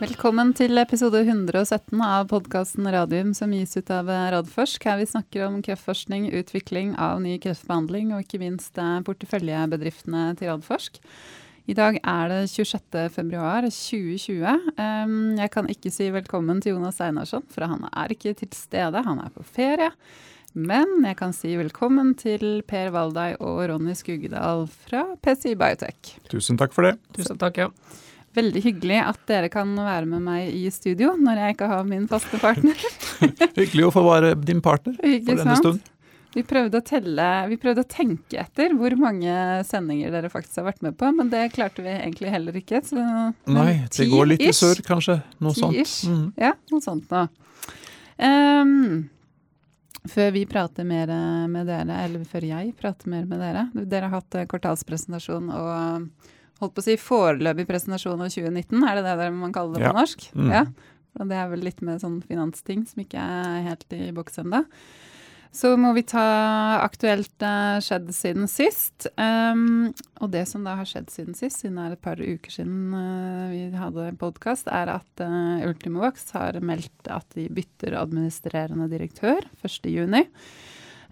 Velkommen til episode 117 av podkasten Radium som gis ut av Radforsk. Her vi snakker om kreftforskning, utvikling av ny kreftbehandling og ikke minst eh, porteføljebedriftene til Radforsk. I dag er det 26. februar 2020. Jeg kan ikke si velkommen til Jonas Einarsson, for han er ikke til stede. Han er på ferie. Men jeg kan si velkommen til Per Valdai og Ronny Skuggedal fra PCI Biotech. Tusen takk for det. Tusen takk, ja. Veldig hyggelig at dere kan være med meg i studio når jeg ikke har min faste partner. hyggelig å få være din partner ikke for denne stund. Vi prøvde å telle, vi prøvde å tenke etter hvor mange sendinger dere faktisk har vært med på, men det klarte vi egentlig heller ikke. Så, Nei, det går litt i sør, kanskje. Noe sånt. Mm. Ja, noe sånt nå. Um, før vi prater mer med dere, eller før jeg prater mer med dere Dere har hatt kvartalspresentasjon og holdt på å si foreløpig presentasjon av 2019, er det det man kaller det på ja. norsk? Mm. Ja. Og det er vel litt med sånn finansting som ikke er helt i boks ennå. Så må vi ta aktuelt uh, skjedd siden sist. Um, og det som da har skjedd siden sist, siden det er et par uker siden uh, vi hadde podkast, er at uh, Ultimovax har meldt at de bytter administrerende direktør 1.6.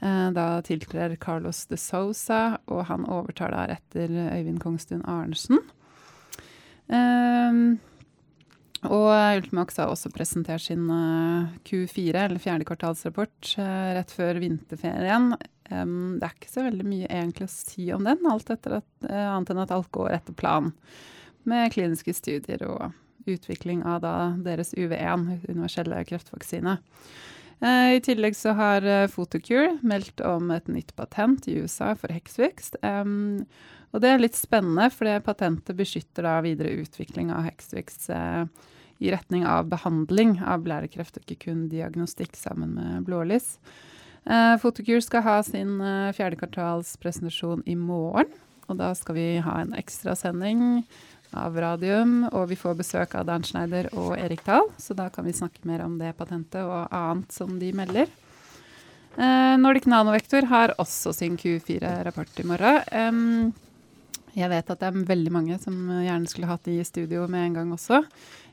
Uh, da tiltrer Carlos de Sousa, og han overtar der etter Øyvind Kongstuen Arnesen. Um, og Ultimax har også presentert sin Q4, eller fjerde kvartalsrapport, rett før vinterferien. det er ikke så veldig mye egentlig å si om den, alt etter at, annet enn at alt går etter planen. Med kliniske studier og utvikling av da deres UV1, universelle kreftvaksine. I tillegg så har Photocure meldt om et nytt patent i USA for heksvekst. Og det er litt spennende, for det patentet beskytter da videre utvikling av heksvekst eh, i retning av behandling av blærekreft, og ikke kun diagnostikk sammen med blålys. Fotokur skal ha sin eh, fjerde kvartalspresentasjon i morgen. Og da skal vi ha en ekstrasending av Radium, og vi får besøk av Dan Schneider og Erik Dahl. Så da kan vi snakke mer om det patentet og annet som de melder. Eh, Nordic Nanovektor har også sin Q4-rapport i morgen. Um, jeg vet at det er veldig mange som gjerne skulle hatt de i studio med en gang også.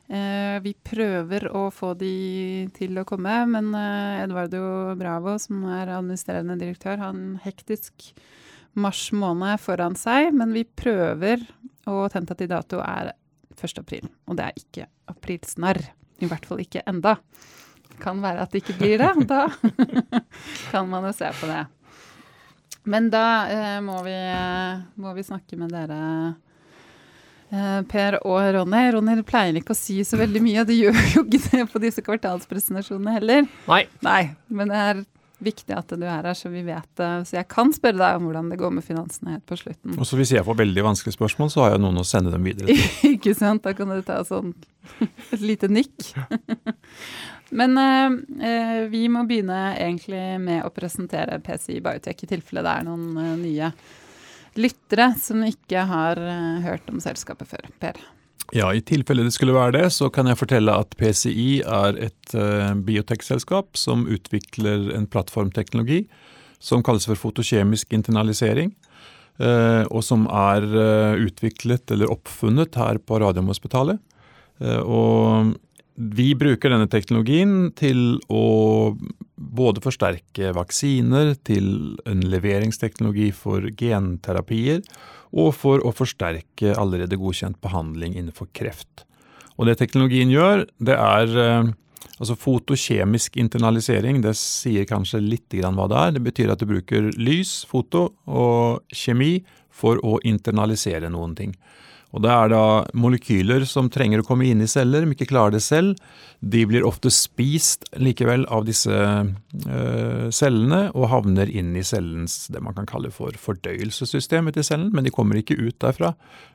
Eh, vi prøver å få de til å komme, men eh, Eduardo Bravo, som er administrerende direktør, har en hektisk mars måned foran seg. Men vi prøver, og tentativ dato er 1. april. Og det er ikke aprilsnarr. I hvert fall ikke enda. Kan være at det ikke blir det. Da kan man jo se på det. Men da eh, må, vi, må, vi, snakke med dere, eh, Per og Ronny. Ronny pleier ikke å si så veldig mye, det gjør jo ikke det på disse kvartalspresentasjonene heller. Nei. Nei. Men det er viktig at du er her, så vi vet det. Så jeg kan spørre deg om hvordan det går med finansene helt på slutten. Og så Hvis jeg får veldig vanskelige spørsmål, så har jeg noen å sende dem videre til. ikke sant? Da kan du ta sånn et lite nikk. Men eh, vi må begynne egentlig med å presentere PCI Biotech, i tilfelle det er noen eh, nye lyttere som ikke har eh, hørt om selskapet før. Per? Ja, I tilfelle det skulle være det, så kan jeg fortelle at PCI er et uh, biotekselskap som utvikler en plattformteknologi som kalles for fotokjemisk internalisering. Uh, og som er uh, utviklet eller oppfunnet her på Radiumhospitalet. og vi bruker denne teknologien til å både forsterke vaksiner, til en leveringsteknologi for genterapier, og for å forsterke allerede godkjent behandling innenfor kreft. Og det teknologien gjør, det er altså fotokjemisk internalisering. Det sier kanskje litt hva det er. Det betyr at du bruker lys, foto og kjemi for å internalisere noen ting. Og Det er da molekyler som trenger å komme inn i celler, men ikke klarer det selv. De blir ofte spist likevel av disse øh, cellene og havner inn i cellens det man kan kalle for fordøyelsessystemet til cellen, men de kommer ikke ut derfra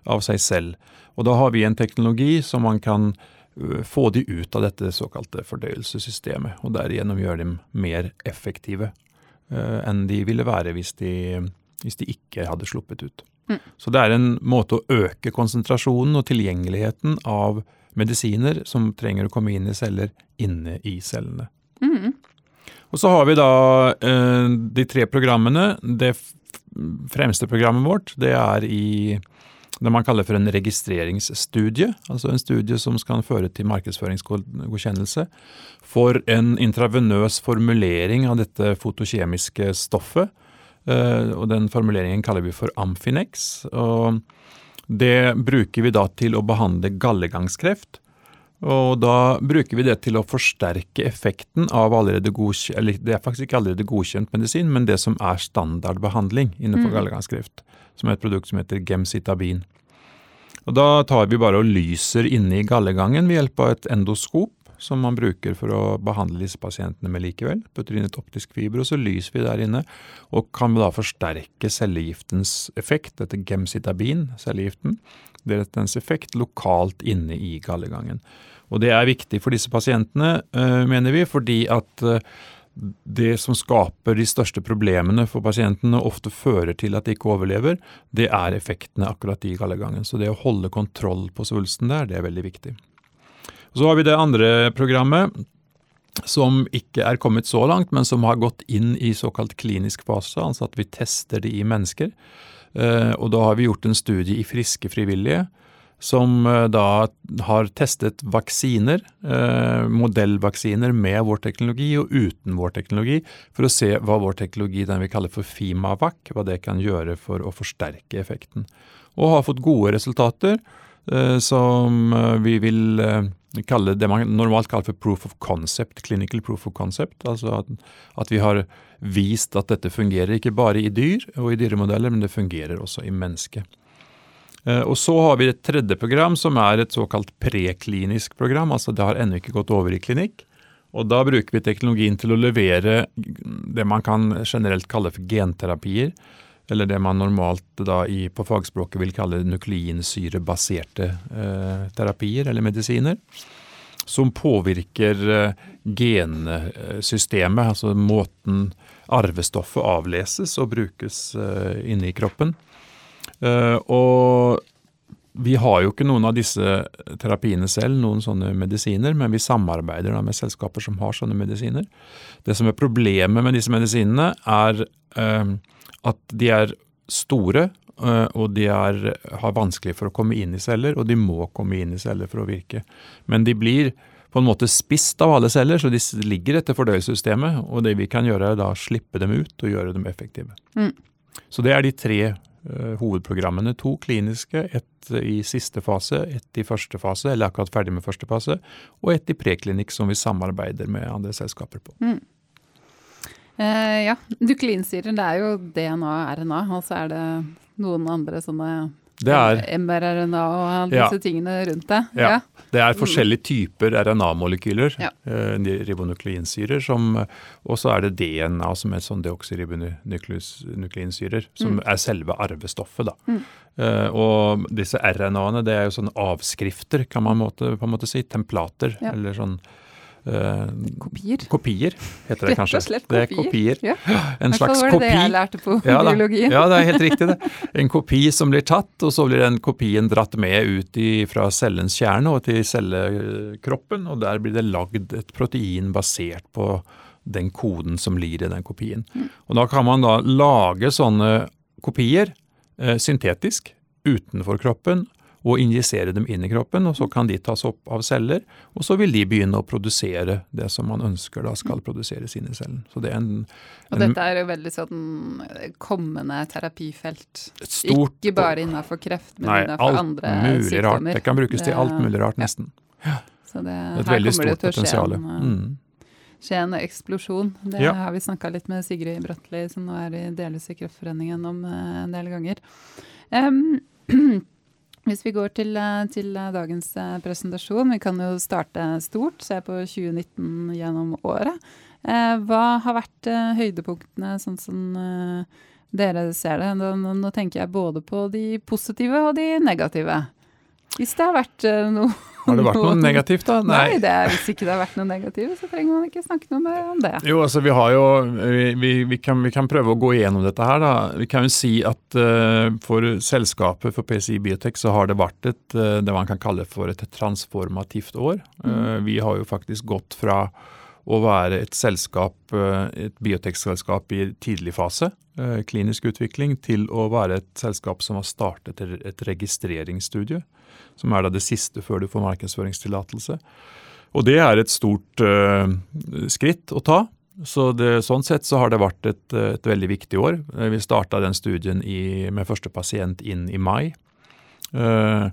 av seg selv. Og Da har vi en teknologi som man kan øh, få de ut av dette såkalte fordøyelsessystemet, og derigjennom gjøre dem mer effektive øh, enn de ville være hvis de, hvis de ikke hadde sluppet ut. Så det er en måte å øke konsentrasjonen og tilgjengeligheten av medisiner som trenger å komme inn i celler, inne i cellene. Mm. Og så har vi da eh, de tre programmene. Det fremste programmet vårt det er i det man kaller for en registreringsstudie, altså en studie som skal føre til markedsføringsgodkjennelse, for en intravenøs formulering av dette fotokjemiske stoffet. Eh, og Den formuleringen kaller vi for Amfinex. og Det bruker vi da til å behandle gallegangskreft. Og da bruker vi det til å forsterke effekten av allerede godkjent, eller det er faktisk ikke allerede godkjent medisin, men det som er standardbehandling innenfor mm. gallegangskreft, som er et produkt som heter gemcitabin. Og Da tar vi bare og lyser inne i gallegangen ved hjelp av et endoskop, som man bruker for å behandle disse pasientene med likevel. Putter inn et optisk fiber, og så lyser vi der inne. Og kan da forsterke cellegiftens effekt, dette gemcitabin, cellegiften, dens effekt lokalt inne i gallegangen. Og det er viktig for disse pasientene, eh, mener vi, fordi at eh, det som skaper de største problemene for pasientene, og ofte fører til at de ikke overlever, det er effektene akkurat i gallegangen. Så det å holde kontroll på svulsten der, det er veldig viktig. Så har vi det andre programmet, som ikke er kommet så langt, men som har gått inn i såkalt klinisk fase, altså at vi tester det i mennesker. Eh, og da har vi gjort en studie i friske frivillige som eh, da har testet vaksiner, eh, modellvaksiner med vår teknologi og uten vår teknologi, for å se hva vår teknologi, den vi kaller for Fimavac, hva det kan gjøre for å forsterke effekten. Og har fått gode resultater som vi vil det man normalt kaller for proof of concept, clinical proof of concept. Altså at, at vi har vist at dette fungerer ikke bare i dyr og i dyremodeller, men det fungerer også i mennesket. Eh, og så har vi et tredje program som er et såkalt preklinisk program. altså Det har ennå ikke gått over i klinikk. Og Da bruker vi teknologien til å levere det man kan generelt kalle for genterapier. Eller det man normalt i, på fagspråket vil kalle nukleinsyrebaserte eh, terapier eller medisiner. Som påvirker eh, gensystemet, altså måten arvestoffet avleses og brukes eh, inne i kroppen. Uh, og vi har jo ikke noen av disse terapiene selv, noen sånne medisiner, men vi samarbeider da med selskaper som har sånne medisiner. Det som er problemet med disse medisinene, er uh, at de er store, uh, og de er, har vanskelig for å komme inn i celler, og de må komme inn i celler for å virke. Men de blir på en måte spist av alle celler, så de ligger etter fordøyelsessystemet. Og det vi kan gjøre, er da slippe dem ut og gjøre dem effektive. Mm. Så det er de tre uh, hovedprogrammene. To kliniske, ett i siste fase, ett i første fase, eller akkurat ferdig med første fase, og ett i preklinikk som vi samarbeider med andre selskaper på. Mm. Eh, ja, Nukleinsyrer, det er jo DNA og RNA, og så er det noen andre sånne det er mRNA og disse ja. tingene rundt det. Ja. ja. Det er forskjellige typer RNA-molekyler, ja. eh, ribonukleinsyrer, som, og så er det DNA som er sånn deoksyribonukleinsyrer, som mm. er selve arvestoffet. da. Mm. Eh, og disse RNA-ene det er jo sånne avskrifter, kan man måte, på en måte si. Templater. eller sånn Uh, kopier. Kopier, heter det kanskje. Rett og slett kopier. Det er kopier. Ja. En slags kopi. Det var det jeg lærte på ja, biologien. Ja, det er helt riktig det. En kopi som blir tatt, og så blir den kopien dratt med ut i, fra cellens kjerne og til cellekroppen, og der blir det lagd et protein basert på den koden som ligger i den kopien. Mm. Og Da kan man da lage sånne kopier eh, syntetisk utenfor kroppen og injisere dem inn i kroppen, og så kan de tas opp av celler, og så vil de begynne å produsere det som man ønsker da skal produseres inn i cellen. Så det er en, en og dette er jo veldig sånn kommende terapifelt. Stort, Ikke bare innenfor kreft, men nei, innenfor andre sykdommer. Det kan brukes til alt mulig rart, nesten. Ja. Så det, det er et veldig stort potensial. Mm. skje en eksplosjon. Det ja. har vi snakka litt med Sigrid Bratteli, som nå er i delvis i Kreftforeningen, om eh, en del ganger. Um, Hvis vi går til, eh, til, eh, dagens eh, presentasjon, vi kan jo starte stort, se på 2019 gjennom året. Hva har vært høydepunktene, sånn som dere ser det? Nå, tenker jeg både på de positive og de negative. Hvis det har vært noe har det vært noe negativt, da? Nei, Nei det hvis ikke det har vært noe negativt, så trenger man ikke snakke noe mer om det. Jo, altså vi har jo Vi, vi, kan, vi kan, prøve å gå igjennom dette her, da. Vi kan jo si at uh, for selskapet for PCI Biotech så har det vært et, uh, det man kan kalle for et transformativt år. Uh, vi har jo faktisk gått fra å være et selskap, et biotekselskap i tidlig fase, klinisk utvikling, til å være et selskap som har startet et registreringsstudie, som er da det siste før du får markedsføringstillatelse. Og det er et stort skritt å ta. Så det, sånn sett så har det vært et, et veldig viktig år. Vi starta den studien i, med første pasient inn i mai. Uh,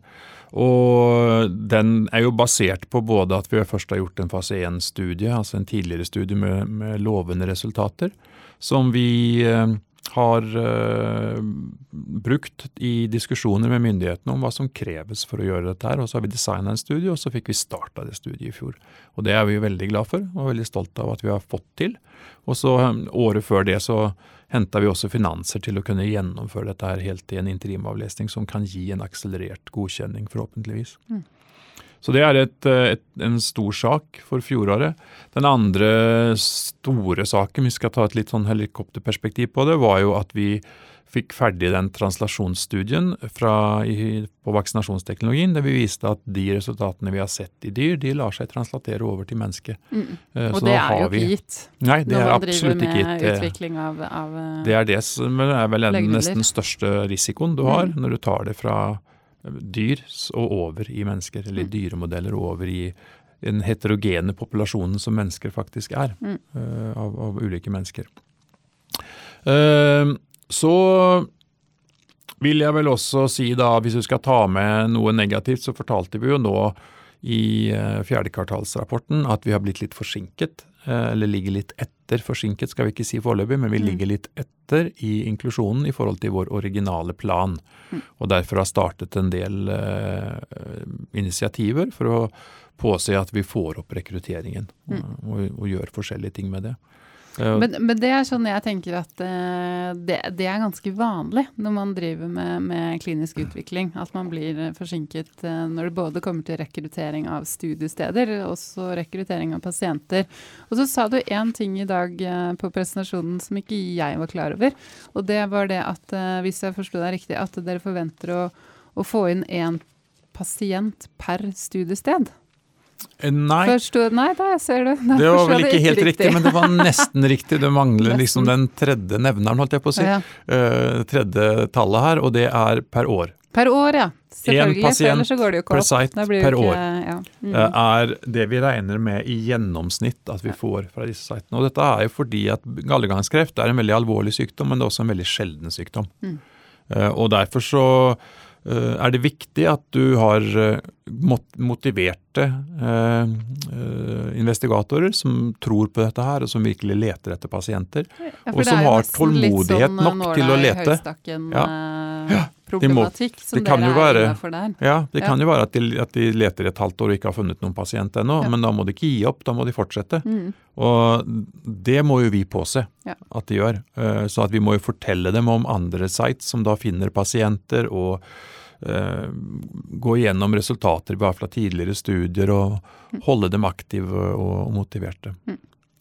og den er jo basert på både at vi først har gjort en fase 1-studie, altså en tidligere studie med, med lovende resultater, som vi uh, har uh, brukt i diskusjoner med myndighetene om hva som kreves for å gjøre dette. her, og Så har vi designa en studie, og så fikk vi starta det studiet i fjor. Og Det er vi jo veldig glad for og veldig stolt av at vi har fått til. Og så um, Året før det så henta vi også finanser til å kunne gjennomføre dette her helt i en interimavlesning som kan gi en akselerert godkjenning, forhåpentligvis. Mm. Så det er et, et, en stor sak for fjoråret. Den andre store saken, vi skal ta et litt sånn helikopterperspektiv på det, var jo at vi fikk ferdig den translasjonsstudien fra, i, på vaksinasjonsteknologien, der vi viste at de resultatene vi har sett i dyr, de lar seg translatere over til mennesket. Mm. Uh, og det er jo ikke gitt Nei, det er absolutt ikke gitt. utvikling av, av Det er det som er vel den nesten største risikoen du har, mm. når du tar det fra dyr og over i mennesker, eller mm. dyremodeller og over i den heterogene populasjonen som mennesker faktisk er, mm. uh, av, av, ulike mennesker. Uh, så vil jeg vel også si da, hvis du skal ta med noe negativt, så fortalte vi jo nå i uh, fjerde kvartalsrapporten at vi har blitt litt forsinket, eller ligger litt etter. Forsinket skal vi ikke si foreløpig, men vi mm. ligger litt etter i inklusjonen i forhold til vår originale plan. Mm. Og derfor har startet en del initiativer for å påse at vi får opp rekrutteringen mm. og, og, gjør forskjellige ting med det. Men, men, det er sånn jeg tenker at uh, det, det, er ganske vanlig når man driver med, med, klinisk utvikling. At man blir forsinket uh, når det både kommer til rekruttering av studiesteder, og rekruttering av pasienter. Og så sa du én ting i dag uh, på presentasjonen som ikke jeg var klar over. Og det var det at, hvis jeg forsto deg riktig, at dere forventer å, å få inn én pasient per studiested. Eh, nei. Forstå, nei, da ser du. Da det var vel ikke helt riktig. riktig. men det var nesten riktig. Det mangler liksom den tredje nevneren, holdt jeg på å si. Ja. Uh, tredje tallet her, og det er per år. Per år, ja. Selvfølgelig. Én pasient per site per ikke, år ja. mm. uh, er det vi regner med i gjennomsnitt at vi får fra disse sitene. Og dette er jo fordi at gallegangskreft er en veldig alvorlig sykdom, men det er også en veldig sjelden sykdom. Mm. Uh, og derfor så Eh, er det viktig at du har eh, motiverte eh, investigatorer som tror på dette her, og som virkelig leter etter pasienter. Ja, og som har tålmodighet sånn, nok til å lete. Ja. ja. Problematikk som dere er være, innafor der. Ja, det kan jo være at de, at de, leter et halvt år og ikke har funnet noen pasient ennå, men da må de ikke gi opp, da må de fortsette. Mm. Og det må jo vi påse at de gjør. Så at vi må jo fortelle dem om andre sites som da finner pasienter, og Eh, gå igjennom resultater vi har fra tidligere studier, og mm. holde dem aktive og motiverte. Mm.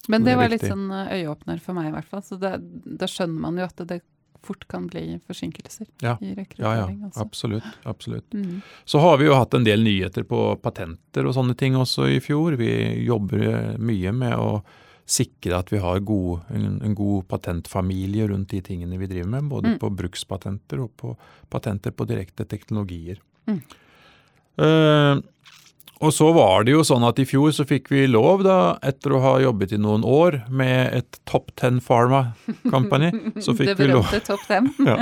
Men det, det var litt sånn eh, øyeåpner for meg, i hvert fall. Så det, da skjønner man jo at det fort kan bli forsinkelser ja. i rekruttering. Ja, ja. Absolutt. absolutt. Mm. Så har vi jo hatt en del nyheter på patenter og sånne ting også i fjor. Vi jobber mye med å sikre at vi har god, en, en, god patentfamilie rundt de tingene vi driver med. Både mm. på brukspatenter og på patenter på direkte teknologier. Mm. Uh, og så var det jo sånn at i fjor så fikk vi lov, da, etter å ha jobbet i noen år med et Top Ten Pharma Company så fikk Det berømte Top Ten. ja.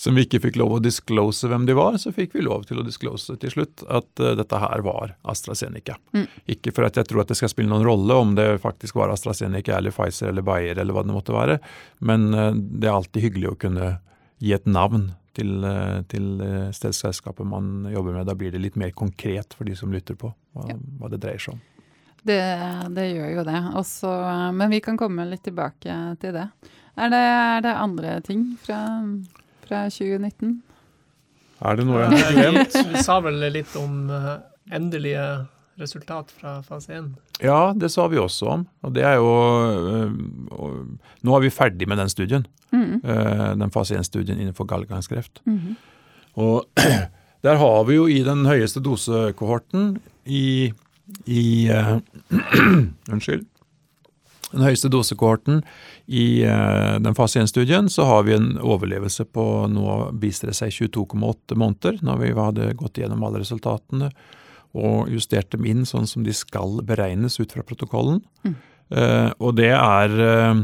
Som vi ikke fikk lov å disclose hvem de var, så fikk vi lov til å disclose til slutt at uh, dette her var AstraZeneca. Mm. Ikke for at jeg tror at det skal spille noen rolle om det faktisk var AstraZeneca eller Pfizer eller Bayer eller hva det måtte være, men uh, det er alltid hyggelig å kunne gi et navn til, eh, til eh, stedsselskapet man jobber med. Da blir det litt mer konkret for de som lytter på, hva, ja. hva det dreier seg om. Det, det gjør jo det. Også, men vi kan komme litt tilbake til det. Er det, er det andre ting fra, fra 2019? Er det noe jeg har glemt? Vi sa vel litt om eh, endelige resultat fra fase 1? Ja, det sa vi også om. Og det er jo Nå er vi ferdig med den studien. Mm. Den fase 1-studien innenfor gallegangskreft. Mm Og der har vi jo i den høyeste dosekohorten i i øh, Unnskyld. Den høyeste dosekohorten i den fase 1-studien så har vi en overlevelse på nå viste det seg 22,8 måneder, når vi hadde gått gjennom alle resultatene og justert dem inn sånn som de skal beregnes ut fra protokollen. Mm. Eh, og det er eh,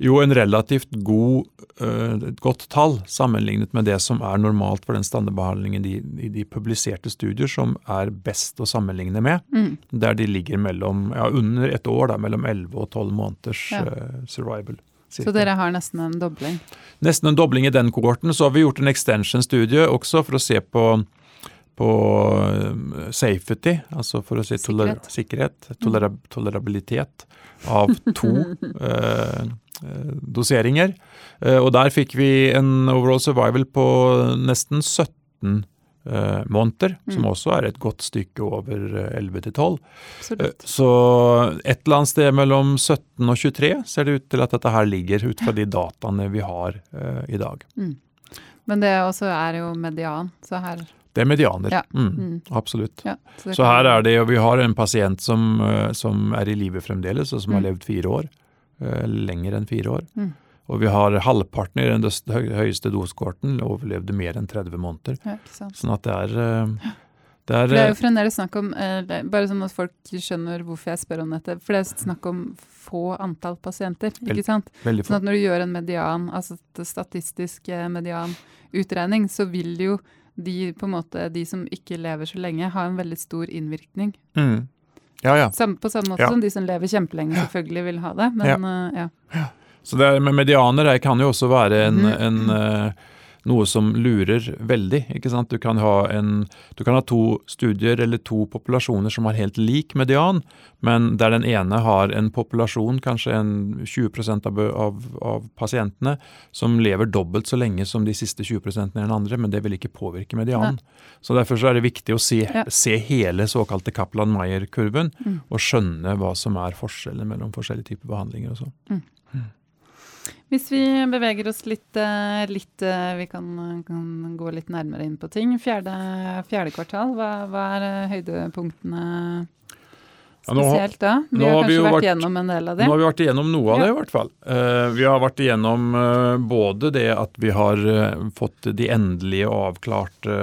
jo en relativt god, eh, et godt tall sammenlignet med det som er normalt for den standardbehandlingen i de, de, publiserte studier som er best å sammenligne med. Mm. Der de ligger mellom, ja, under et år, da, mellom 11 og 12 måneders Ja. uh, survival. Så dere har nesten en dobling. Nesten en dobling i den kohorten. Så har vi gjort en extension-studie også for å se på, på eh, safety, altså for å si toler Sikkerhet. sikkerhet, tolerabilitet av to eh, eh, doseringer. Eh, og der fikk vi en overall survival på nesten 17 eh, måneder, som Mm. også er et godt stykke over eh, 11 til 12. Eh, Absolutt. Så et eller annet sted mellom 17 og 23 ser det ut til at dette her ligger ut fra de dataene vi har eh, i dag. Men det også er jo median, så her Det er medianer. Ja. Mm, Mm. Absolutt. ja, så, Så her er det, og vi har en pasient som, eh, som er i live fremdeles, og som har Mm. levd fire år. eh, Lenger enn fire år. Mm. Og vi har halvparten i den høyeste dosekorten overlevde mer enn 30 måneder. ja. Sånn at det er eh, Det er, det er jo fremdeles snakk om, bare sånn at folk skjønner hvorfor jeg spør om dette, for det er snakk om få antall pasienter, ikke sant? veldig Sånn at når du gjør en median, altså statistisk median medianutregning, så vil jo de, på en måte, de som ikke lever så lenge, har en veldig stor innvirkning. Mm. Ja, ja. Sam, på samme måte Ja. som de som lever kjempelenge selvfølgelig vil ha det, men uh, ja. Så det er, med medianer det kan jo også være en, mm. en, eh, noe som lurer veldig. ikke sant? Du kan, ha en, du kan ha to studier eller to populasjoner som har helt lik median, men der den ene har en populasjon, kanskje en 20 av, av, av pasientene, som lever dobbelt så lenge som de siste 20% i den andre, men det vil ikke påvirke medianen. Så Derfor så er det viktig å se, Ja. se hele såkalte Kaplan-Meyer-kurven, Mm. og skjønne hva som er forskjellen mellom forskjellige typer behandlinger og sånn. Hvis vi beveger oss litt, eh, litt eh, Vi kan, kan gå litt nærmere inn på ting. Fjerde, fjerde kvartal, hva, hva er eh, høydepunktene spesielt da? Vi nå har har vi kanskje vært vært- gjennom en del av det. Nå har vi vært igjennom noe av Ja. det, i hvert fall. Uh, vi har vært igjennom uh, både det at vi har uh, fått de endelige og avklarte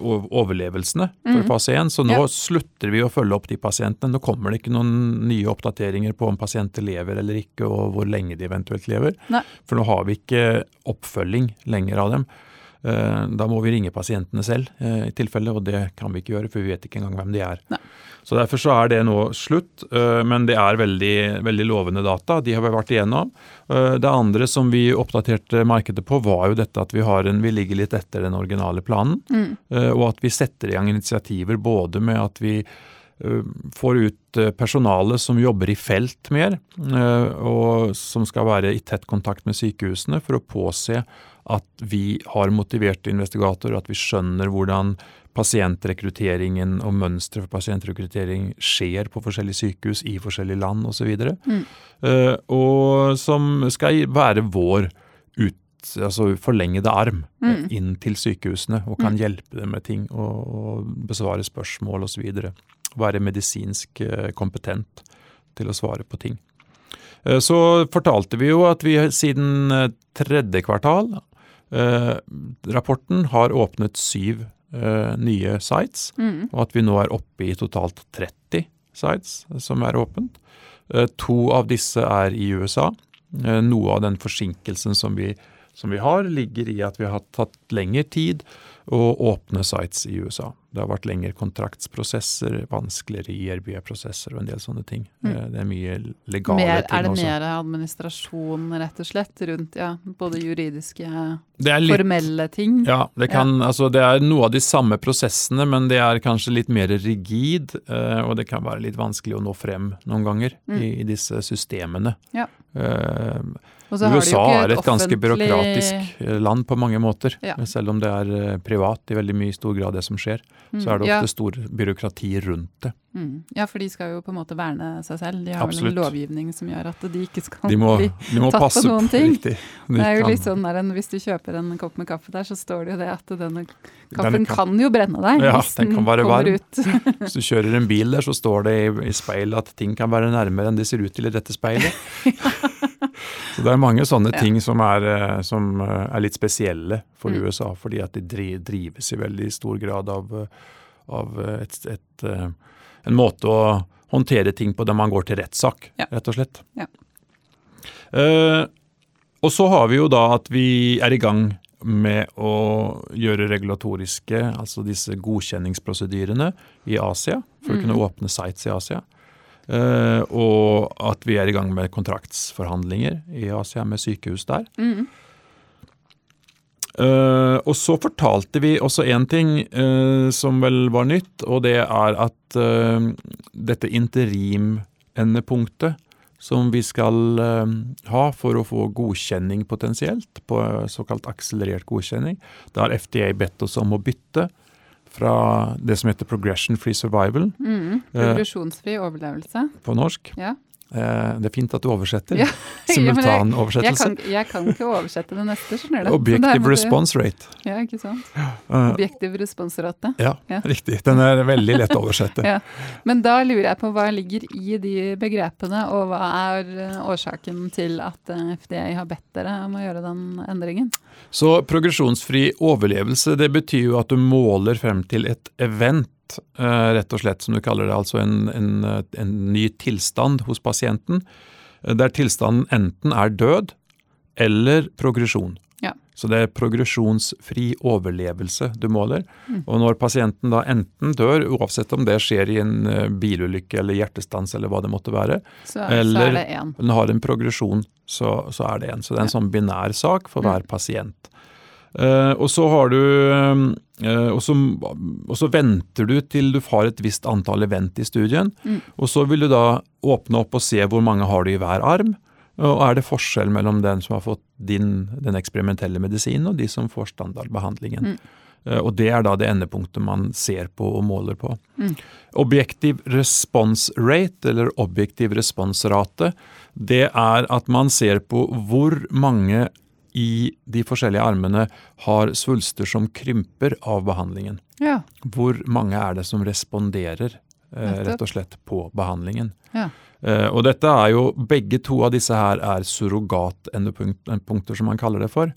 overlevelsene for mm. fase 1. Så nå Ja. slutter vi å følge opp de pasientene. Nå kommer det ikke noen nye oppdateringer på om pasienter lever eller ikke, og hvor lenge de eventuelt lever. Nei. For nå har vi ikke oppfølging lenger av dem. Eh, Da må vi ringe pasientene selv, eh, i tilfelle, og det kan vi ikke gjøre, for vi vet ikke engang hvem de er. Nei. Så Derfor så er det nå slutt, eh, men det er veldig, veldig lovende data. De har vi vært igjennom. Det andre som vi oppdaterte markedet på, var jo dette at vi, har en, vi ligger litt etter den originale planen. Mm. Og at vi setter i gang initiativer både med at vi får ut personalet som jobber i felt mer, og som skal være i tett kontakt med sykehusene for å påse at vi har motiverte investigatorer, at vi skjønner hvordan pasientrekrutteringen og mønsteret for pasientrekruttering skjer på forskjellige sykehus i forskjellige land osv. Mm. uh, og som skal være vår ut, altså forlengede arm eh, Mm. inn til sykehusene og kan Mm. hjelpe dem med ting og, og besvare spørsmål osv. Være medisinsk eh, kompetent til å svare på ting. Så fortalte vi jo at vi siden tredje kvartal rapporten har åpnet syv eh, nye sites, Mm. og at vi nå er oppe i totalt 30 sites som er åpent. Eh, To av disse er i USA. Eh, Noe av den forsinkelsen som vi, som vi har, ligger i at vi har tatt lengre tid å åpne sites i USA. Det har vært lengre kontraktsprosesser, vanskeligere IRB-prosesser og en del sånne ting. Mm. Eh, Det er mye legale Mer, ting er det også. mer administrasjon, rett og slett, rundt ja, både juridiske, litt, formelle ting? Ja, det, kan, Altså, det er noe av de samme prosessene, men det er kanskje litt mer rigid. eh, og det kan være litt vanskelig å nå frem noen ganger Mm. i, i disse systemene. Ja. Eh, USA er et ganske offentlig- byråkratisk eh, land på mange måter. Ja. Selv om det er eh, privat i veldig mye stor grad det som skjer, så er det ofte ja. stor byråkrati rundt det. Mm. Ja, for de skal jo på en måte verne seg selv. De har vel Absolutt. en lovgivning som gjør at de ikke skal De må, bli de må tatt på noen ting. Riktig. De Det er jo kan- litt sånn der, Hvis du kjøper en kopp med kaffe der, så står det jo det at denne Denne kaffen kan- kan jo brenne deg Ja, hvis den kan være kommer varm. ut. Hvis du kjører en bil der, så står det i, i speilet at ting kan være nærmere enn de ser ut til i dette speilet. så det er mange sånne Ja. ting som er, eh, som eh, er litt spesielle for Mm. USA, fordi at de drives i veldig stor grad av, eh, av et, et, en måte å håndtere ting på der man går til rettssak, Ja. rett og slett. Ja. Uh, og så har vi jo da at vi er i gang med å gjøre regulatoriske, altså disse godkjenningsprosedyrene i Asia, for å kunne Mhm. åpne sites i Asia. Eh, og at vi er i gang med kontraktsforhandlinger i Asia med sykehus der. Mm. Uh, og så fortalte vi også én ting uh, som vel var nytt, og det er at uh, dette interim-endepunktet som vi skal ha for å få godkjenning potensielt, på såkalt akselerert godkjenning, da har FDA bedt oss om å bytte fra det som heter progression free survival Mm. Progresjonsfri overlevelse. på norsk. Ja. Eh, det er fint at du oversetter. Ja. Simultanoversettelse. jeg- Jeg jeg kan ikke oversette det neste, skjønner du. Objective response rate. Ja, ikke sant. Eh, Objektiv responsrate. ja, Ja. riktig. Den er veldig lett å oversette. Ja. Men da lurer jeg på hva ligger i de begrepene, og hva er eh, årsaken til at FDI FDA har bedt dere om å gjøre den endringen? Så progresjonsfri overlevelse, det betyr jo at du måler frem til et event, eh, rett og slett, som du kaller det, altså en, en, en ny tilstand hos pasienten, eh, der tilstanden enten er død eller progresjon. Ja. Så det er progresjonsfri overlevelse du måler. Mm. Og når pasienten da enten dør, uansett om det skjer i en eh, bilulykke eller hjertestans eller hva det måtte være, Så, så Eller- er én. den har en progresjon, så, så er det en. Så det er en sånn binær sak for Mm. hver pasient. Eh, og så har du eh, og, så, og så venter du til du har et visst antall event i studien. Mm. Og så vil du da åpne opp og se hvor mange har du i hver arm. Og er det forskjell mellom den som har fått din, den eksperimentelle medisinen og de som får standardbehandlingen. Mm. Eh, og det er da det endepunktet man ser på og måler på. Mm. Objektiv response rate, eller objektiv responsrate, det er at man ser på hvor mange i de forskjellige armene har svulster som krymper av behandlingen. Ja. Hvor mange er det som responderer eh, rett og slett på behandlingen. Ja. Eh, og dette er jo, begge to av disse her er surrogatendepunkter, som man kaller det for.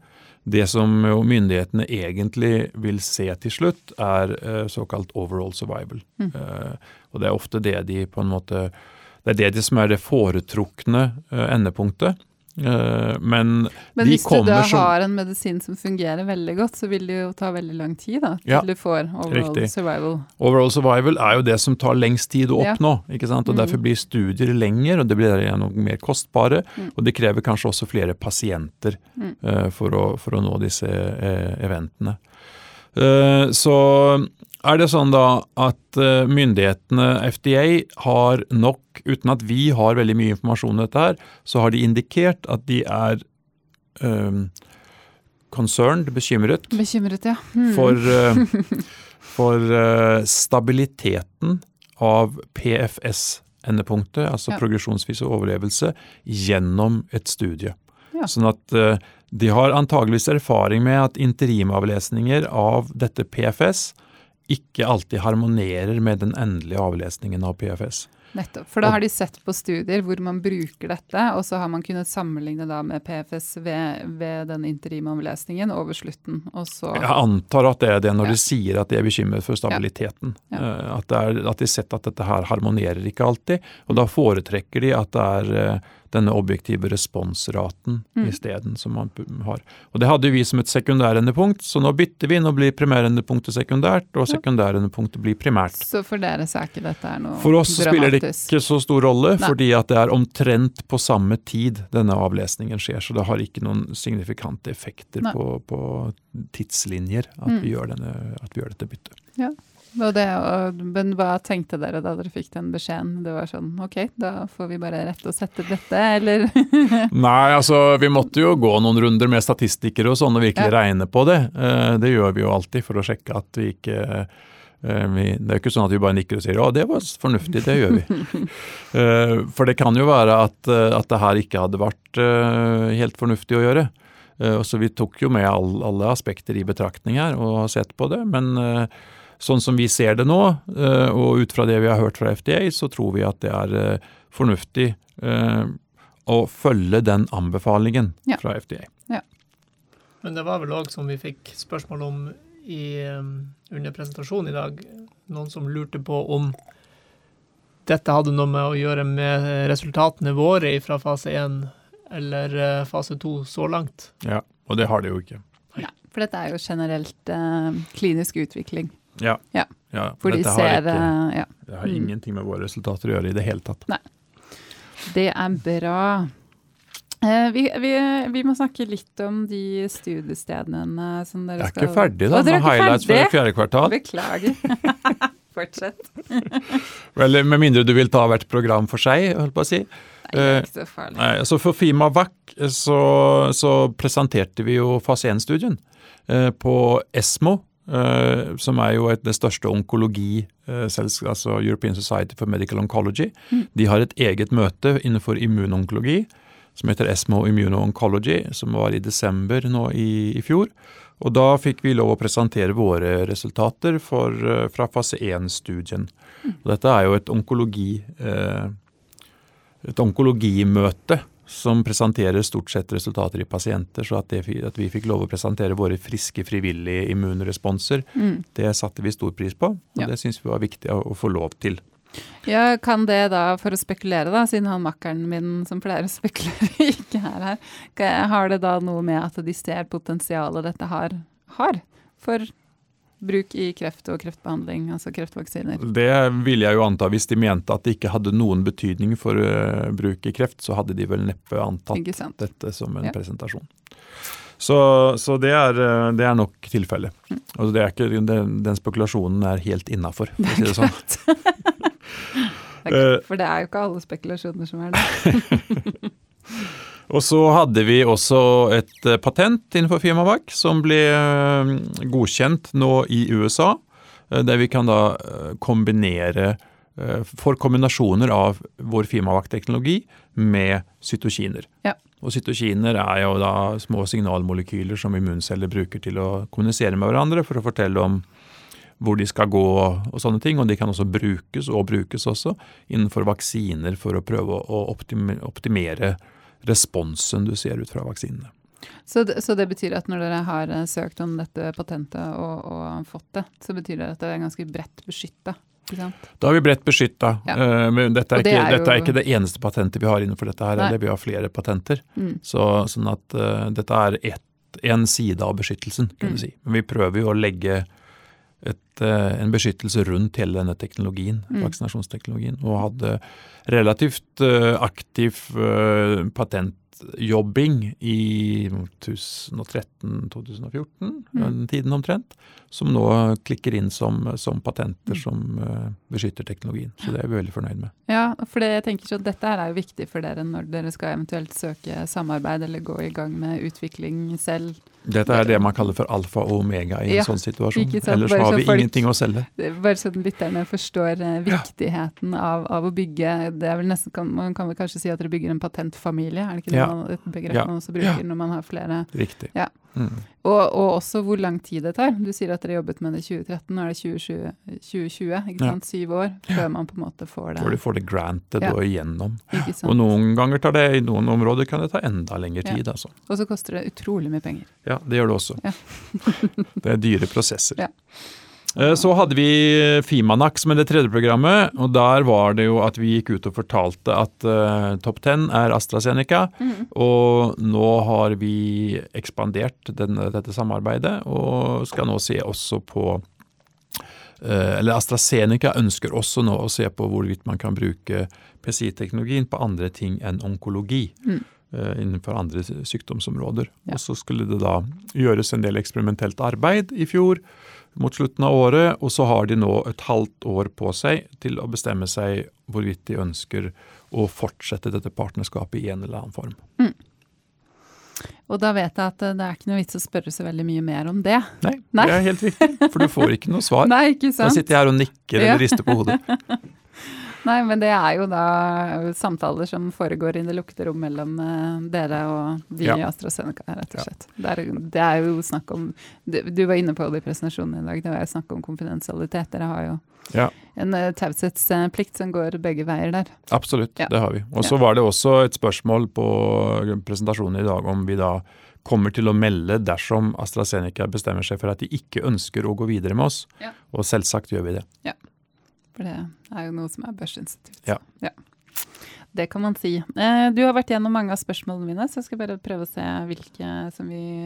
Det som jo myndighetene egentlig vil se til slutt, er eh, såkalt overall survival. Mm. Eh, og det er ofte det de på en måte Det er det de som er det foretrukne eh, endepunktet. Eh, men, Men hvis du da som har en medisin som fungerer veldig godt, så vil det jo ta veldig lang tid da, til Ja, du får overall riktig. survival. Overall survival er jo det som tar lengst tid å Ja. oppnå. ikke sant? Og Mm. Derfor blir studier lenger, og det blir mer kostbare. Mm. Og det krever kanskje også flere pasienter Mm. uh, for, å, for å nå disse uh, eventene. Uh, så er det sånn da at eh, myndighetene, FDA, har nok, uten at vi har veldig mye informasjon om dette her, så har de indikert at de er um, concerned, bekymret, Bekymret, ja. Hmm. for, uh, for uh, stabiliteten av PFS-endepunktet, altså Ja. progresjonsvis overlevelse, gjennom et studie. Ja. Sånn at uh, de har antageligvis erfaring med at interimavlesninger av dette PFS ikke alltid harmonerer med den endelige avlesningen av PFS. Nettopp. For da har de sett på studier hvor man bruker dette, og så har man kunnet sammenligne da med PFS ved, ved den interimavlesningen over slutten. Jeg antar at det er det når Ja. de sier at de er bekymret for stabiliteten. Ja. Ja. At, det er, at de har sett at dette her harmonerer ikke alltid, og da foretrekker de at det er eh, denne objektive responsraten Mm. isteden som man har. Og Det hadde vi som et sekundærendepunkt, så nå bytter vi. Nå blir primærendepunktet sekundært, og sekundærendepunktet blir primært. Så for dere så er ikke dette er noe dramatisk? For oss dramatisk. spiller det ikke så stor rolle, Nei. fordi at det er omtrent på samme tid denne avlesningen skjer. Så det har ikke noen signifikante effekter på, på tidslinjer at, Mm. vi denne, at vi gjør dette byttet. og det, og, men hva tenkte dere da dere fikk den beskjeden? Det var sånn OK, da får vi bare rette oss etter dette, eller? Nei, altså vi måtte jo gå noen runder med statistikere og sånn og virkelig Ja. regne på det. Eh, Det gjør vi jo alltid for å sjekke at vi ikke eh, vi, Det er jo ikke sånn at vi bare nikker og sier ja, det var fornuftig, det gjør vi. Eh, For det kan jo være at, at det her ikke hadde vært helt fornuftig å gjøre. Så vi tok jo med all, alle aspekter i betraktning her og har sett på det. Men sånn som vi ser det nå, eh, og ut fra det vi har hørt fra FDA, så tror vi at det er eh, fornuftig eh, å følge den anbefalingen Ja. fra FDA. Men det var vel òg, som vi fikk spørsmål om i, under presentasjonen i dag, noen som lurte på om dette hadde noe med å gjøre med resultatene våre fra fase 1 eller fase 2 så langt. Ja, og det har det jo ikke. Nei, for dette er jo generelt eh, klinisk utvikling. Ja. Ja. ja For de ser ikke, eh, Ja, Det har ingenting med våre resultater å gjøre i det hele tatt. Nei. det er bra. Eh, vi, vi, vi må snakke litt om de studiestedene som dere Jeg er skal ikke ferdig da, Å, med highlights for ferdig? det fjerde kvartal. Beklager. Fortsett. Eller med mindre du vil ta hvert program for seg, holdt på å si. Nei, ikke så farlig. Nei, altså For Fimavac så, så presenterte vi jo fase 1-studien eh, på ESMO, eh, som er jo et, det største onkologi, eh, altså European Society for Medical Oncology. Mm. De har et eget møte innenfor immunonkologi som heter ESMO Immuno-Oncology, som var i desember nå i, i fjor. Og da fikk vi lov å presentere våre resultater for, eh, fra fase 1-studien. Og Dette er jo et onkologi... Eh, et onkologimøte som presenterer stort sett resultater i pasienter, så at, det, at vi fikk lov å presentere våre friske, frivillige immunresponser, Mm. det satte vi stor pris på. Og Ja. det syns vi var viktig å, å få lov til. Ja, kan det da, for å spekulere da, siden han makkeren min som pleier å spekulere ikke er her, har det da noe med at de ser potensialet dette har, har for bruk i kreft og kreftbehandling, altså kreftvaksiner? Det ville jeg jo anta hvis de mente at det ikke hadde noen betydning for eh, bruk i kreft, så hadde de vel neppe antatt dette som en Ja. presentasjon. Så, så det, er, eh, det er nok tilfellet. Mm. Altså den, den spekulasjonen er helt innafor, for å si det sånn. Det Eh. For det er jo ikke alle spekulasjoner som er det. Og så hadde vi også et eh, patent innenfor Firmavac som ble eh, godkjent nå i USA. eh, Der vi kan da kombinere for kombinasjoner av vår Firmavac-teknologi med cytokiner. Ja. Og cytokiner er jo da små signalmolekyler som immunceller bruker til å kommunisere med hverandre for å fortelle om hvor de skal gå og sånne ting. Og de kan også brukes, og brukes også, innenfor vaksiner for å prøve å optimere responsen du ser ut fra vaksinene. Så det, så det betyr at når dere har eh, søkt om dette patentet og, og fått det, så betyr det at det er ganske bredt beskytta? Da er vi bredt beskytta. Ja. eh, Men dette er, det ikke, er dette er ikke det eneste patentet vi har innenfor dette her, eller vi har flere patenter. Mm. Så, sånn at uh, dette er ett en side av beskyttelsen, kan Mm. du si. Men vi prøver jo å legge et, eh, en beskyttelse rundt hele denne teknologien, Mm. vaksinasjonsteknologien, og hadde relativt eh, aktiv eh, patentjobbing i 2013-2014, Mm. den tiden omtrent, som nå klikker inn som, som patenter som eh, beskytter teknologien. Så det er vi veldig fornøyd med. Ja, for det, jeg tenker så at dette her er jo viktig for dere når dere skal eventuelt søke samarbeid eller gå i gang med utvikling selv. Dette er det man kaller for alfa og omega i en Ja, sånn situasjon. sant, Ellers har vi folk- ingenting å selge. Bare så lytterne forstår eh, viktigheten av, av å bygge det er vel nesten, kan, Man kan vel kanskje si at dere bygger en patentfamilie, er det ikke det Ja. man, et begrep Ja. man også bruker Ja. når man har flere Riktig. Ja. Mm. og, og også hvor lang tid det tar. Du sier at dere jobbet med det i 2013, nå er det 2020, 2020 ikke Ja. sant? syv år før man på en måte får det. Før du får det granted Ja. og igjennom. Og noen ganger tar det, i noen områder kan det ta enda lengre Ja. tid. Altså. Og så koster det utrolig mye penger. Ja, det gjør det også. Ja. det er dyre prosesser. Ja. Eh, Så hadde vi Fimanax med det tredje programmet, og der var det jo at vi gikk ut og fortalte at uh, topp 10 er AstraZeneca. Og nå har vi ekspandert den, dette samarbeidet, og skal nå se også på eh, Eller AstraZeneca ønsker også nå å se på hvorvidt man kan bruke PCI-teknologien på andre ting enn onkologi. Mm. eh, Innenfor andre sykdomsområder. Ja. Og så skulle det da gjøres en del eksperimentelt arbeid i fjor mot slutten av året, og så har de nå et halvt år på seg til å bestemme seg hvorvidt de ønsker å fortsette dette partnerskapet i en eller annen form. Og da vet jeg at eh, det er ikke noe vits å spørre så veldig mye mer om det. Nei, Nei. det er helt riktig, for du får ikke noe svar. Nei, ikke Da sant? sitter jeg her og nikker eller rister på hodet. Nei, men det er jo da samtaler som foregår i det lukkede rom mellom eh, dere og de Ja. i AstraZeneca, rett og Ja. slett. Det er, det er jo snakk om Du, du var inne på det i presentasjonen i dag, det var jo snakk om konfidensialitet. Dere har jo Ja. en uh, taushetsplikt som går begge veier der. Absolutt, Ja. det har vi. Og så var det også et spørsmål på presentasjonen i dag om vi da kommer til å melde dersom AstraZeneca bestemmer seg for at de ikke ønsker å gå videre med oss. Ja. Og selvsagt gjør vi det. For det er jo noe som er børsinstitutt. Ja. Det kan man si. Eh, du har vært gjennom mange av spørsmålene mine, så jeg skal bare prøve å se hvilke som vi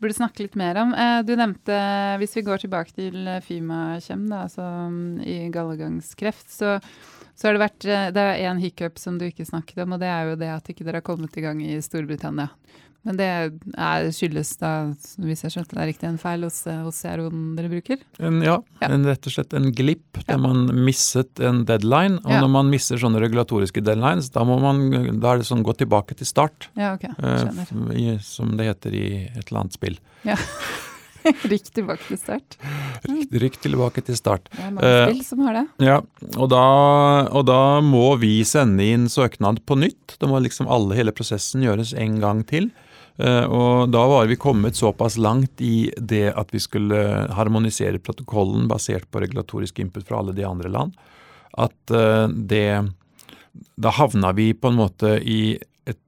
burde snakke litt mer om. Eh, du nevnte, hvis vi går tilbake til Fymakjem, da, altså mm, i gallegangskreft, så, så har det vært eh, Det er én hiccup som du ikke snakket om, og det er jo det at ikke dere har kommet i gang i Storbritannia. Men det er, skyldes da, hvis jeg skjønte det er riktig, en feil hos, eh, hos CRO-en dere bruker? En, ja, Ja. En, rett og slett en glipp Ja. der man misset en deadline. Og Ja. når man misser sånne regulatoriske deadlines, da må man da er det sånn gå tilbake til start. Ja, OK. eh, Skjønner. Uh, i, som det heter i et eller annet spill. Rykk tilbake til start. Rykk, tilbake til start. Det er mange Eh, spill som har det. Ja, og da, og da må vi sende inn søknad på nytt. Da må liksom alle, hele prosessen gjøres en gang til. Eh, og da var vi kommet såpass langt i det at vi skulle harmonisere protokollen basert på regulatorisk input fra alle de andre land, at eh, det Da havna vi på en måte i et,